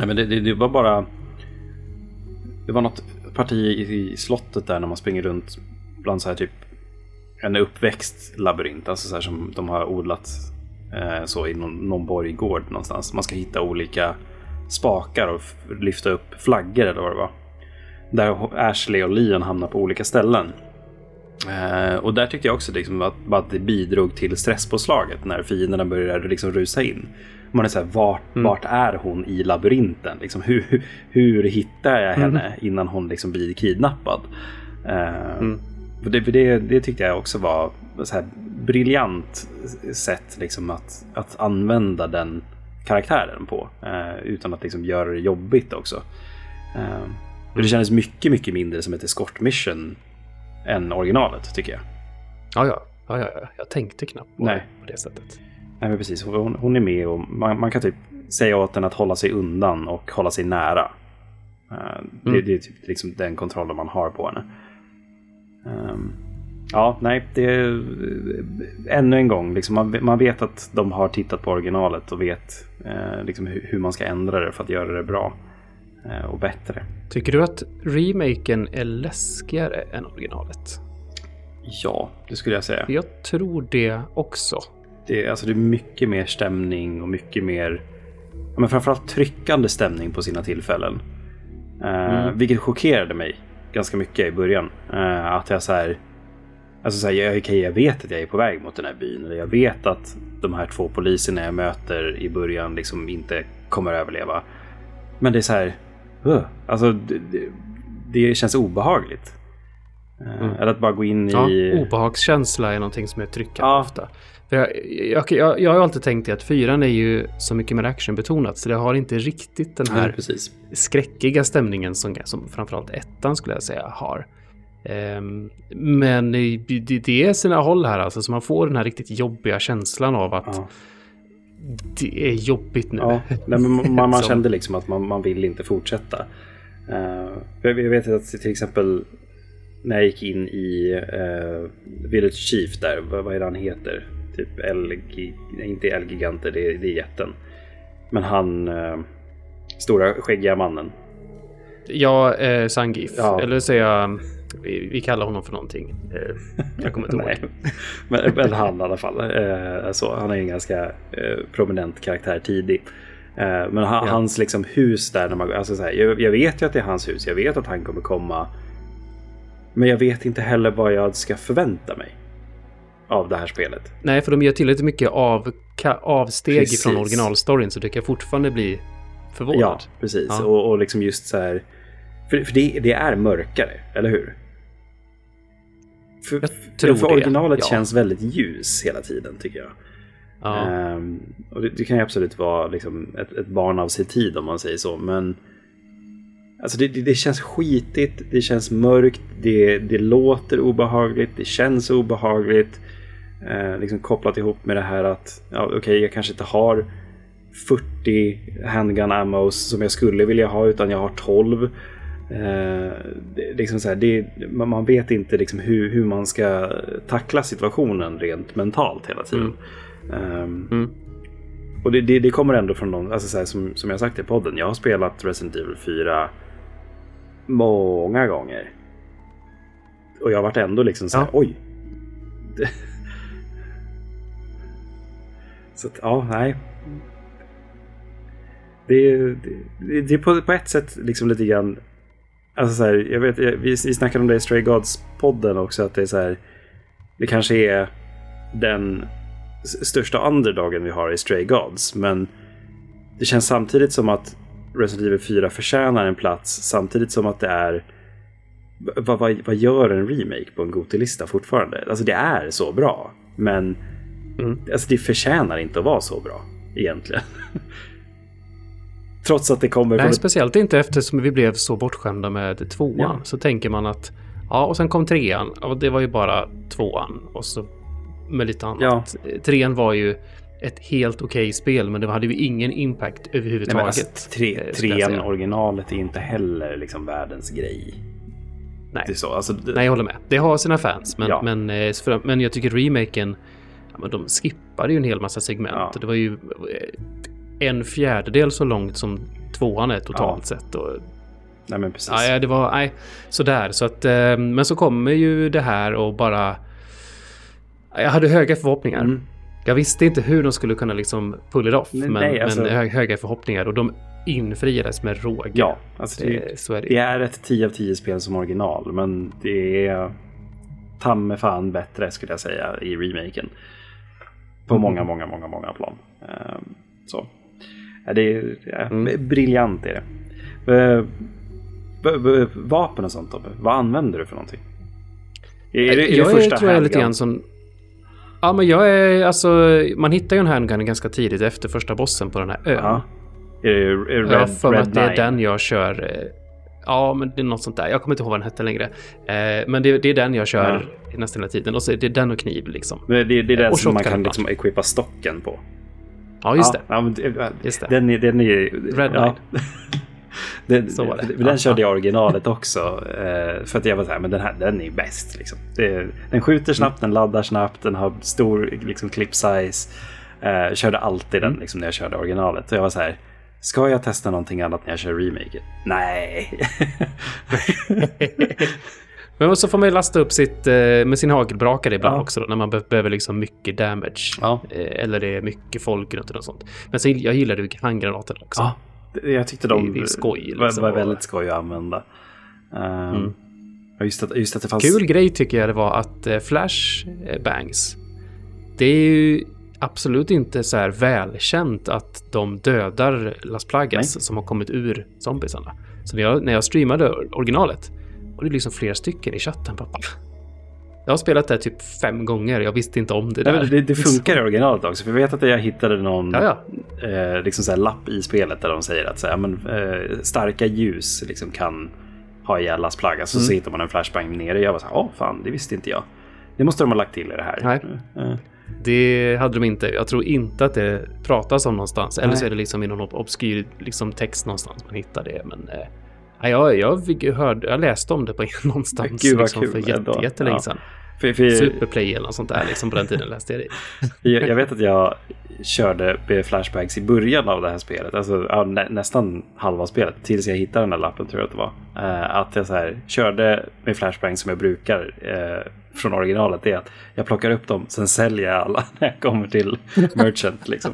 Ja, men det, det, det, var bara... Det var något parti i, i slottet där när man springer runt bland så här typ en uppväxt labyrint. Alltså så här som de har odlat eh, så i någon, någon borggård någonstans. Man ska hitta olika spakar och lyfta upp flaggor eller vad det var. Där Ashley och Leon hamnar på olika ställen. Eh, och där tyckte jag också liksom att, att det bidrog till stresspåslaget när fienderna började liksom rusa in. Man är så här, vart, mm. vart är hon i labyrinten? Liksom, hur, hur hittar jag henne mm. innan hon liksom blir kidnappad? Eh, mm. det, det, det, tyckte jag också var så här briljant sätt liksom att, att använda den karaktären på. Eh, utan att liksom göra det jobbigt också. Eh, det kändes mycket, mycket mindre som ett escort mission än originalet tycker jag. Ja, ja. ja, ja, ja. Jag tänkte knappt på, Nej. på det sättet. Nej, men precis. Hon, hon är med och man, man, kan typ säga åt henne att hålla sig undan och hålla sig nära. Uh, mm. det, det, är typ liksom den kontrollen man har på henne. Um, ja, nej, det är ännu en gång. Liksom man, man vet att de har tittat på originalet och vet uh, liksom hur, hur, man ska ändra det för att göra det bra. Eh, och bättre. Tycker du att remaken är läskigare än originalet? Ja, det skulle jag säga. Jag tror det också. Det, alltså det är mycket mer stämning och mycket mer, men framförallt tryckande stämning på sina tillfällen. Uh, mm. Vilket chockerade mig ganska mycket i början. Uh, att jag så här, alltså så här, jag, okay, jag vet att jag är på väg mot den här byn. Eller jag vet att de här två poliserna jag möter i början liksom inte kommer överleva. Men det är så här, Uh, alltså, det, det, känns obehagligt. Eh, mm. Eller att bara gå in ja, i... Obehagskänsla är någonting som är tryckande ja. ofta. För jag, jag, jag, jag, har alltid tänkt att fyran är ju så mycket mer actionbetonat så det har inte riktigt den här ja, skräckiga stämningen som, som framförallt ettan skulle jag säga har. Um, men det, det är sina håll här alltså, så man får den här riktigt jobbiga känslan av att ja det är jobbigt nu. Ja, nej, men man, man kände liksom att man, man vill inte fortsätta. Uh, jag vet att till exempel när jag gick in i uh, Village Chief där, vad, vad är det han heter? Typ El, inte Elgiganter, det, det är jätten. Men han, uh, stora skäggiga mannen. Ja, eh, Sangif. Ja. Eller säger jag vi, vi, kallar honom för någonting. Eh, jag kommer inte ihåg. men, men han i alla fall. Eh, så, han är en ganska eh, prominent karaktär tidig. Eh, men han, ja. hans liksom, hus där, när man, alltså, så här, jag, jag, vet ju att det är hans hus. Jag vet att han kommer komma. Men jag vet inte heller vad jag ska förvänta mig av det här spelet. Nej, för de gör tillräckligt mycket av, avsteg precis. från originalstoryn så det kan fortfarande bli förvånad. Ja, precis. Ja. Och, och liksom just så här. För, för det, det, är mörkare, eller hur? För, för, för originalet ja. känns väldigt ljus hela tiden tycker jag. Ja. Um, och det, det, kan ju absolut vara liksom ett, ett, barn av sin tid om man säger så. Men alltså det, det, det känns skitigt, det känns mörkt, det, det låter obehagligt, det känns obehagligt. Uh, liksom kopplat ihop med det här att ja, okej, okay, jag kanske inte har 40 handgun ammos som jag skulle vilja ha utan jag har 12. Eh, liksom så här, det, man vet inte liksom hur, hur man ska tackla situationen rent mentalt hela tiden. Mm. Um, mm. Och det, det, det, kommer ändå från någon, alltså så här, som, som jag sagt i podden, jag har spelat Resident Evil 4 många gånger. Och jag har varit ändå liksom så här, ja. oj. så att, ja, nej. Det, det, det är på, på ett sätt liksom lite grann Alltså så här, jag vet, vi, vi snackade om det i Stray Gods-podden också, att det är så här, det kanske är den största underdagen vi har i Stray Gods, men det känns samtidigt som att Resident Evil 4 förtjänar en plats, samtidigt som att det är vad, vad, vad gör en remake på en Gotilista fortfarande? Alltså det är så bra, men mm. alltså, det förtjänar inte att vara så bra egentligen. Trots att det kommer... Nej, speciellt inte eftersom vi blev så bortskämda med tvåan. Ja. Så tänker man att ja, och sen kom trean. Och det var ju bara tvåan och så med lite annat. Ja. Trean var ju ett helt okej okay spel, men det hade ju ingen impact överhuvudtaget. Nej, alltså, tre, eh, trean, originalet, är inte heller liksom världens grej. Nej. Det är så. Alltså, det... Nej, jag håller med. Det har sina fans, men, ja. men, eh, men jag tycker remaken, ja, men de skippade ju en hel massa segment. Ja. Det var ju en fjärdedel så långt som tvåan är totalt ja. sett. Och, nej men precis. Ja, det var nej, sådär. Så att, eh, men så kommer ju det här och bara... Jag hade höga förhoppningar. Mm. Jag visste inte hur de skulle kunna liksom pull it off, nej, men, nej, alltså... men höga förhoppningar och de infriades med råge. Ja, alltså det, det, så är det. det är ett 10 av 10 spel som original, men det är ta med fan bättre skulle jag säga i remaken. På mm. många, många, många, många plan. Um, så. Ja, det är ja, mm. briljant är det. Vapen och sånt Tobbe, vad använder du för någonting? Är, är det, är jag det första tror jag är lite grann som... Ja, men jag är alltså... Man hittar ju en handgun ganska tidigt efter första bossen på den här ön. Ja. Är det, Red, jag har för mig att det är den jag kör. Eh, ja, men det är något sånt där. Jag kommer inte ihåg vad den hette längre. Eh, men det, det, är den jag kör ja. nästan hela tiden. Och så är det den och kniv liksom. Det, det, det är den som man kan liksom equippa stocken på. Ja, just det. Ja, men, just det. Den, den är Red ja. den, så var det. Den körde jag originalet också. Eh, för att jag var så här, men den här den är bäst. Liksom. Den skjuter snabbt, mm. den laddar snabbt, den har stor liksom, clip size. Eh, körde alltid den mm. liksom, när jag körde originalet. Så jag var så här, ska jag testa någonting annat när jag kör remaken? Nej. Men så får man ju lasta upp sitt, eh, med sin hagelbrakare ibland ja. också då, när man behöver liksom mycket damage. Ja. Eh, eller det är mycket folk runt och sånt. Men sen, jag gillade ju handgranaterna också. Ja, jag tyckte de det, det skoj, liksom. var, väldigt skoj att använda. Um, mm. just, att, just att det fanns... Kul grej tycker jag det var att uh, Flash bangs, det är ju absolut inte så här välkänt att de dödar Las Plagas Nej. som har kommit ur zombiesarna. Så när jag, när jag streamade originalet och det är liksom flera stycken i chatten. Bara, jag har spelat det typ fem gånger. Jag visste inte om det där. Nej, det, det, funkar i originalet också. För jag vet att jag hittade någon ja, ja. Eh, liksom så lapp i spelet där de säger att så här, men, eh, starka ljus liksom kan ha ihjäl Las Plagas. Så, mm. så hittar man en flashbang nere. Jag var så här, åh fan, det visste inte jag. Det måste de ha lagt till i det här. Nej. Mm. Det hade de inte. Jag tror inte att det pratas om någonstans. Eller så är det liksom i någon obskyr liksom, text någonstans man hittar det. Men eh, Ja, jag, jag, hörde, jag läste om det på någonstans Gud, liksom, för jätte, jättelänge sedan. För, för, Superplay eller något sånt där. Liksom, på den tiden läste jag det. jag, jag vet att jag körde flashbacks i början av det här spelet. Alltså ja, nä, nästan halva spelet. Tills jag hittade den där lappen tror jag att det var. Uh, att jag så här, körde med flashbangs som jag brukar. Uh, från originalet är att jag plockar upp dem, sen säljer jag alla när jag kommer till Merchant. Liksom.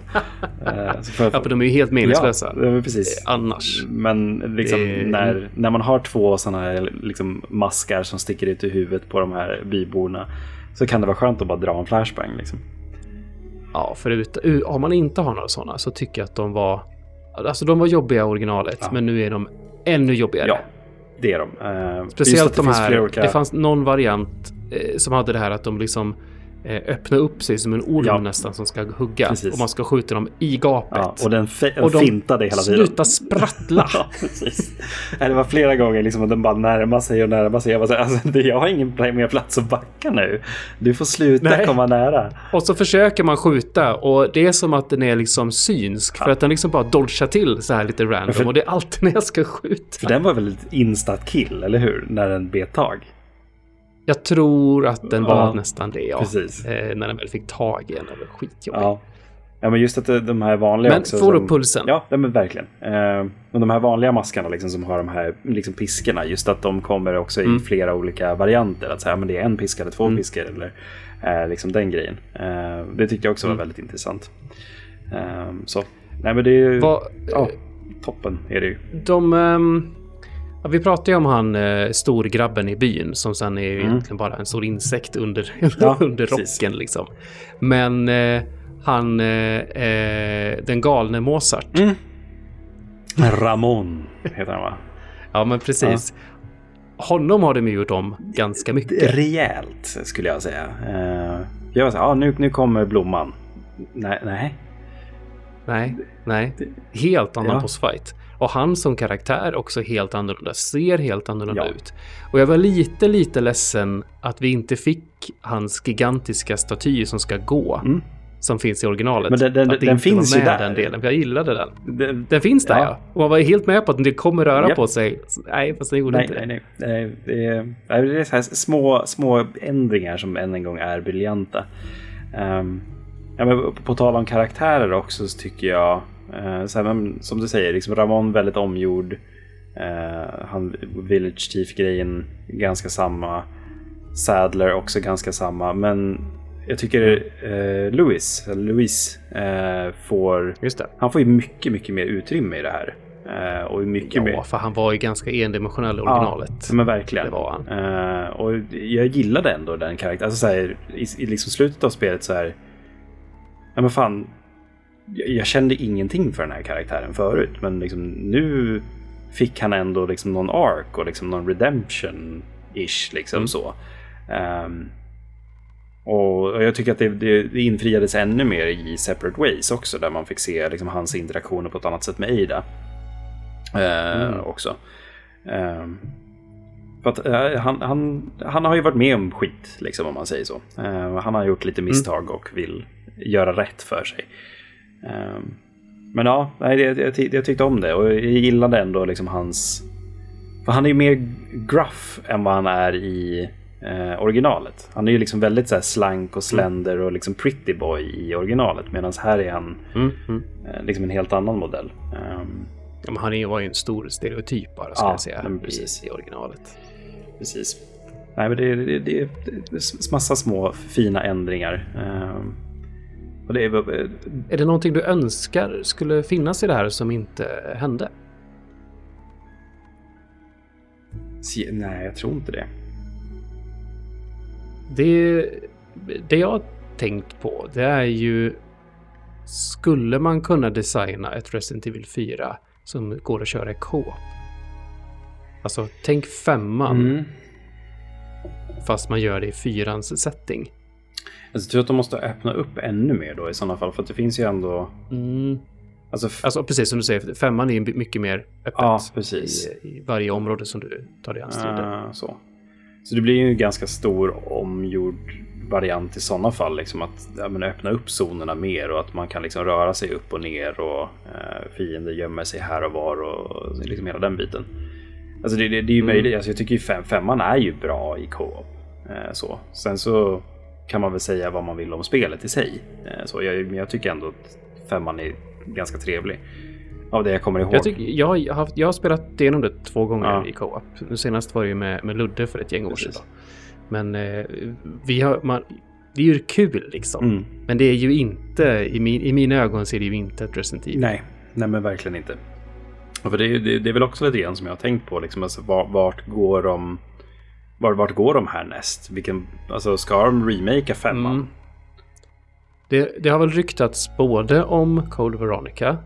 uh, för att, ja, för de är ju helt meningslösa. Ja, precis. Annars. Men liksom, det... när, när man har två sådana här liksom, maskar som sticker ut ur huvudet på de här byborna så kan det vara skönt att bara dra en flashbang. Liksom. Ja, förut, om man inte har några sådana så tycker jag att de var... Alltså de var jobbiga i originalet, ja. men nu är de ännu jobbigare. Ja, det är de. Uh, Speciellt de här, olika... det fanns någon variant eh, som hade det här att de liksom öppna upp sig som en orm ja. nästan som ska hugga. Precis. Och man ska skjuta dem i gapet. Ja, och den, och de fintade hela tiden. Sluta sprattla. ja, precis. Det var flera gånger liksom att den bara närmar sig och närmar sig. Jag, bara, alltså, jag har ingen mer plats att backa nu. Du får sluta Nej. komma nära. Och så försöker man skjuta och det är som att den är liksom synsk. Ja. För att den liksom bara dodgar till så här lite random. För, och det är alltid när jag ska skjuta. För den var väl ett instant kill, eller hur? När den bet tag. Jag tror att den var ja, nästan det, ja. Precis. Eh, när den väl fick tag i en. Skitjobbig. Ja. ja, men just att de här vanliga men också. Får upp pulsen. Ja, men verkligen. Eh, men de här vanliga maskarna liksom, som har de här liksom, piskorna. Just att de kommer också mm. i flera olika varianter. Att säga men det är en piska eller två mm. piskor. Eller eh, liksom den grejen. Eh, det tyckte jag också var mm. väldigt intressant. Eh, så, nej men det är ju... Va, ja, toppen är det ju. De... Um Ja, vi pratade ju om han eh, storgrabben i byn som sen är mm. egentligen bara en stor insekt under, ja, under rocken. Liksom. Men eh, han, eh, eh, den galne Mozart. Mm. Ramon heter han va? ja, men precis. Ja. Honom har de gjort om ganska mycket. Rejält skulle jag säga. Uh, jag var så här, ah, nu, nu kommer blomman. Nej, nej. Nej, nej. Helt annan ja. bossfight. Och han som karaktär också helt annorlunda, ser helt annorlunda ja. ut. Och jag var lite, lite ledsen att vi inte fick hans gigantiska staty som ska gå. Mm. Som finns i originalet. Men den, den, att den inte finns var med ju där. den delen, för jag gillade den. Den, den finns där ja. ja. Och man var helt med på att det kommer röra yep. på sig. Nej, fast den gjorde nej, inte nej, nej, nej. Det är, det är så här små, små ändringar som än en gång är briljanta. Um, ja, men på tal om karaktärer också så tycker jag Uh, så här, som du säger, liksom Ramon väldigt omgjord. Uh, han, Village Chief-grejen ganska samma. Sadler också ganska samma. Men jag tycker uh, Louis, Louis uh, får... Han får ju mycket, mycket mer utrymme i det här. Uh, och mycket ja, mer... för han var ju ganska endimensionell i originalet. Ja, men verkligen. Det var han. Uh, och jag gillade ändå den karaktären. Alltså så här, i, i liksom slutet av spelet så här... Ja men fan, jag kände ingenting för den här karaktären förut. Men liksom, nu fick han ändå liksom någon ark och liksom någon redemption-ish. Liksom mm. så. Um, och jag tycker att det, det, infriades ännu mer i Separate Ways också. Där man fick se liksom, hans interaktioner på ett annat sätt med Ada. Uh, mm. Också. Um, för att, uh, han, han, han har ju varit med om skit, liksom, om man säger så. Uh, han har gjort lite misstag mm. och vill göra rätt för sig. Ehm, men ja, jag, tyckte om det och jag gillade ändå liksom hans... För han är ju mer gruff än vad han är i eh, originalet. Han är ju liksom väldigt så slank och slender och liksom pretty boy i originalet. Medan här är han mm, mm. Eh, liksom en helt annan modell. Um, ja, han var ju en stor stereotyp bara, ska ja, jag säga, i, i originalet. Precis. Nej, men det, det, det, det är massa små fina ändringar. Um, det är, är det någonting du önskar skulle finnas i det här som inte hände? Nej, jag tror inte det. Det, det jag har tänkt på, det är ju... Skulle man kunna designa ett Resident Evil 4 som går att köra i co Alltså, tänk femman. Mm. Fast man gör det i fyrans setting. Alltså, jag tror att de måste öppna upp ännu mer då i sådana fall. För att det finns ju ändå... Mm. Alltså, alltså, precis som du säger, femman är mycket mer öppet ja, precis. I, i varje område som du tar dig an uh, så. så det blir ju en ganska stor omgjord variant i sådana fall. Liksom att ja, men öppna upp zonerna mer och att man kan liksom röra sig upp och ner och uh, fiender gömmer sig här och var och liksom hela den biten. Alltså det, det, det är ju mm. möjligt. Alltså jag tycker ju fem, femman är ju bra i co-op. Uh, så. Sen så kan man väl säga vad man vill om spelet i sig. Eh, så jag, men jag tycker ändå att femman är ganska trevlig. Av det jag kommer ihåg. Jag, tycker, jag, har, haft, jag har spelat igenom det två gånger ja. i co-op. Senast var det ju med, med Ludde för ett gäng år sedan. Men eh, vi har, man, det är ju kul liksom. Mm. Men det är ju inte, i, min, i mina ögon ser det ju inte ett Resident Evil. Nej, nej men verkligen inte. För det, det, det är väl också lite grann som jag har tänkt på, liksom, alltså, vart, vart går de vart, vart går de härnäst? Vilken, alltså, ska de remakea femman? Mm. Det, det, har väl ryktats både om Code Veronica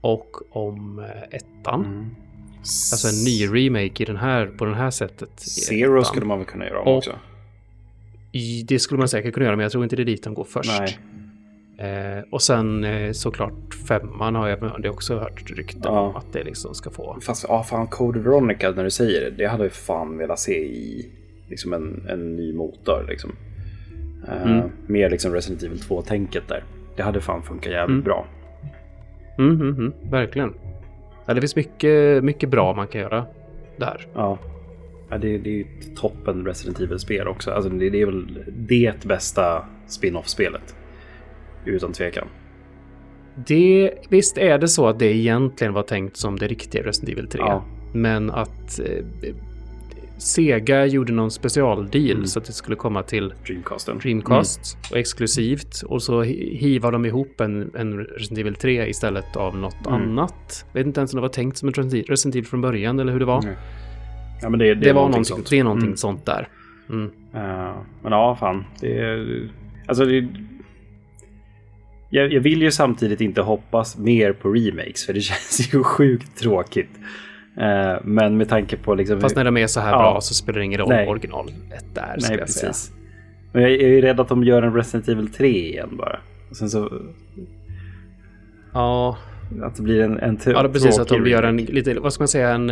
och om eh, ettan. Mm. Alltså en ny remake i den här, på det här sättet. Zero skulle man väl kunna göra om och, också. Det skulle man säkert kunna göra, men jag tror inte det är dit de går först. Nej. Eh, och sen eh, såklart femman har jag det också hört rykten ja. om att det liksom ska få. Fast ja, fan Code Veronica när du säger det, det hade jag fan velat se i liksom en, en ny motor. Liksom. Eh, mm. Mer liksom Resident Evil 2-tänket där. Det hade fan funkat jävligt mm. bra. Mm, mm, mm, verkligen. Ja, det finns mycket, mycket bra man kan göra där. Ja. ja det, det är ett toppen Resident Evil-spel också. Alltså, det, det är väl det bästa spin-off-spelet. Utan tvekan. Det, visst är det så att det egentligen var tänkt som det riktiga Resident Evil 3. Ja. Men att eh, Sega gjorde någon specialdeal mm. så att det skulle komma till Dreamcasten. Dreamcast mm. och exklusivt. Och så hivar de ihop en, en Resident Evil 3 istället av något mm. annat. Jag vet inte ens om det var tänkt som en Resident Evil från början eller hur det var. Ja, men det, det, det var någonting, sånt. Det är någonting mm. sånt där. Uh, men ja, fan. Det är... Alltså, det, jag, jag, vill ju samtidigt inte hoppas mer på remakes för det känns ju sjukt tråkigt. Uh, men med tanke på liksom... Fast när de är så här ja, bra så spelar det ingen roll Nej. original ett där. Nej, precis. Säga. Men jag, jag är rädd att de gör en Resident Evil 3 igen bara. Och sen så... Ja. Att det blir en, en Ja, precis. Att de gör en lite, vad ska man säga, en,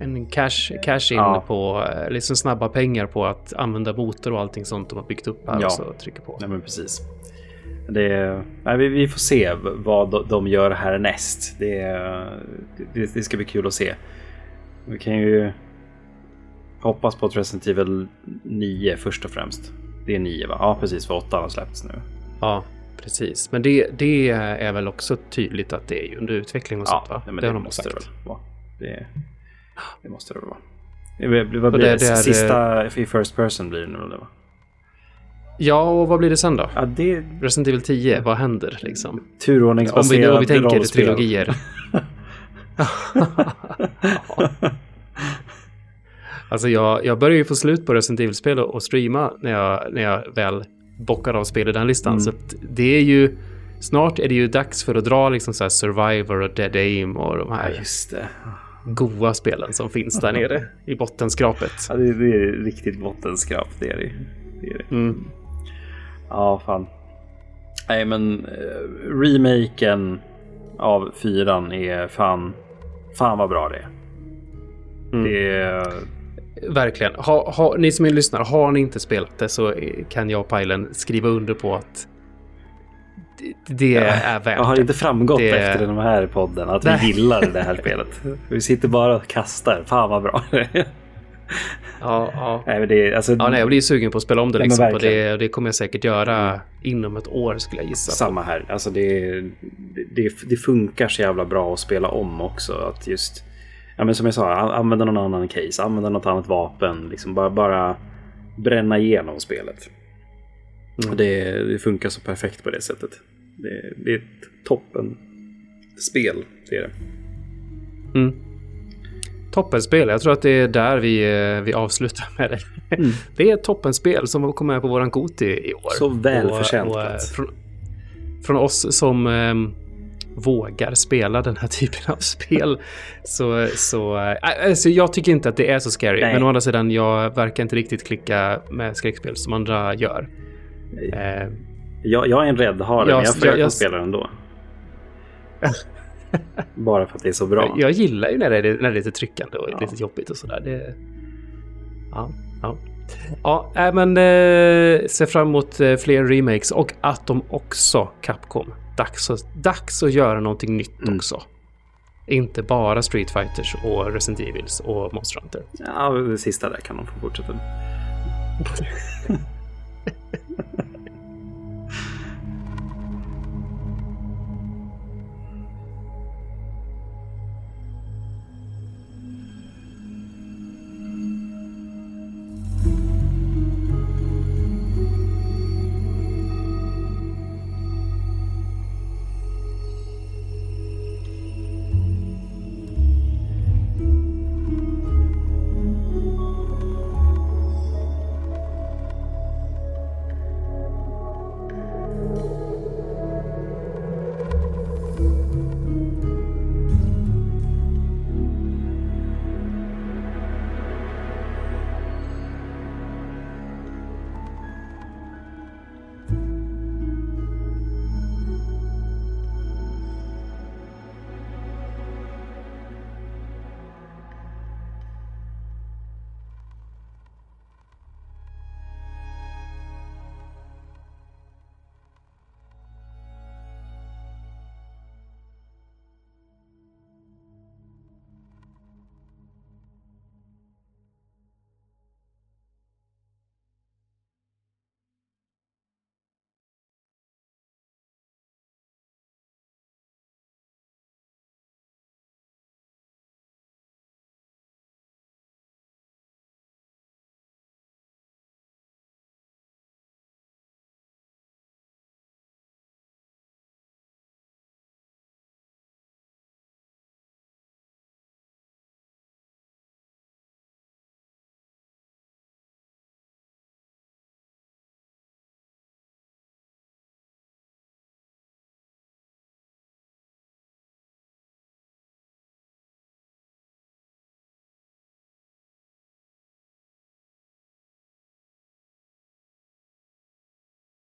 en cash, cash in ja. på liksom snabba pengar på att använda motor och allting sånt de har byggt upp här. Ja. Och så trycker på. Ja, men precis. Det, nej, vi, vi får se vad de gör härnäst. Det, det, det ska bli kul att se. Vi kan ju hoppas på att Resident Evil 9 först och främst. Det är 9 va? Ja precis, för 8 har släppts nu. Ja, precis. Men det, det är väl också tydligt att det är under utveckling och ja, sånt va? Ja, men det, det, måste sagt. det väl vara. Det, det måste det väl vara. Vad blir det? det, det Sista är... i First Person blir det nu eller? Ja, och vad blir det sen då? Ja, det... Resident Evil 10, vad händer liksom? Turordningsbaserad Om vi, om vi tänker trilogier. Alltså jag, jag börjar ju få slut på Resident Evil-spel och streama när jag, när jag väl bockar av spel i den listan. Mm. Så det är ju... Snart är det ju dags för att dra liksom så Survivor och Dead Aim och de här ja, just det. goa spelen som finns där nere i bottenskrapet. Ja, det, det är riktigt bottenskrap, det är det. det, är det. Mm. Ja, fan. Nej, men uh, remaken av fyran är fan, fan vad bra det är. Mm. Det är... Verkligen. Ha, ha, ni som är lyssnare, har ni inte spelat det så kan jag och Pajlen skriva under på att det, det ja, är värt det. Har inte framgått det... efter den här podden att Nej. vi gillar det här spelet? Vi sitter bara och kastar. Fan vad bra det är. Ja, ja. Nej, det, alltså, ja, nej, jag blir sugen på att spela om det. Liksom, och det, det kommer jag säkert göra inom ett år skulle jag gissa. Samma här. Alltså, det, det, det, funkar så jävla bra att spela om också. Att just, ja, men som jag sa, använda någon annan case, använda något annat vapen. Liksom bara, bara bränna igenom spelet. Mm. Det, det, funkar så perfekt på det sättet. Det, det är ett toppen spel, det är det. Mm. Toppenspel. Jag tror att det är där vi, eh, vi avslutar med det. Mm. Det är ett toppenspel som kommer med på våran Goti i år. Så välförtjänt. Eh, från, från, oss som um, vågar spela den här typen av spel. så, så äh, alltså jag tycker inte att det är så scary. Nej. Men å andra sidan, jag verkar inte riktigt klicka med skräckspel som andra gör. Uh, jag, jag är en räddhare, men jag försöker jag, spela ändå. Bara för att det är så bra. Jag, jag gillar ju när det, är, när det är lite tryckande och ja. lite jobbigt och sådär. Det... Ja, ja. Ja, äh, men eh, ser fram emot eh, fler remakes och att de också, Capcom, dags, dags att göra någonting nytt mm. också. Inte bara Street Fighters och Resident Evils och Monster Hunter. Ja, det sista där kan de få fortsätta.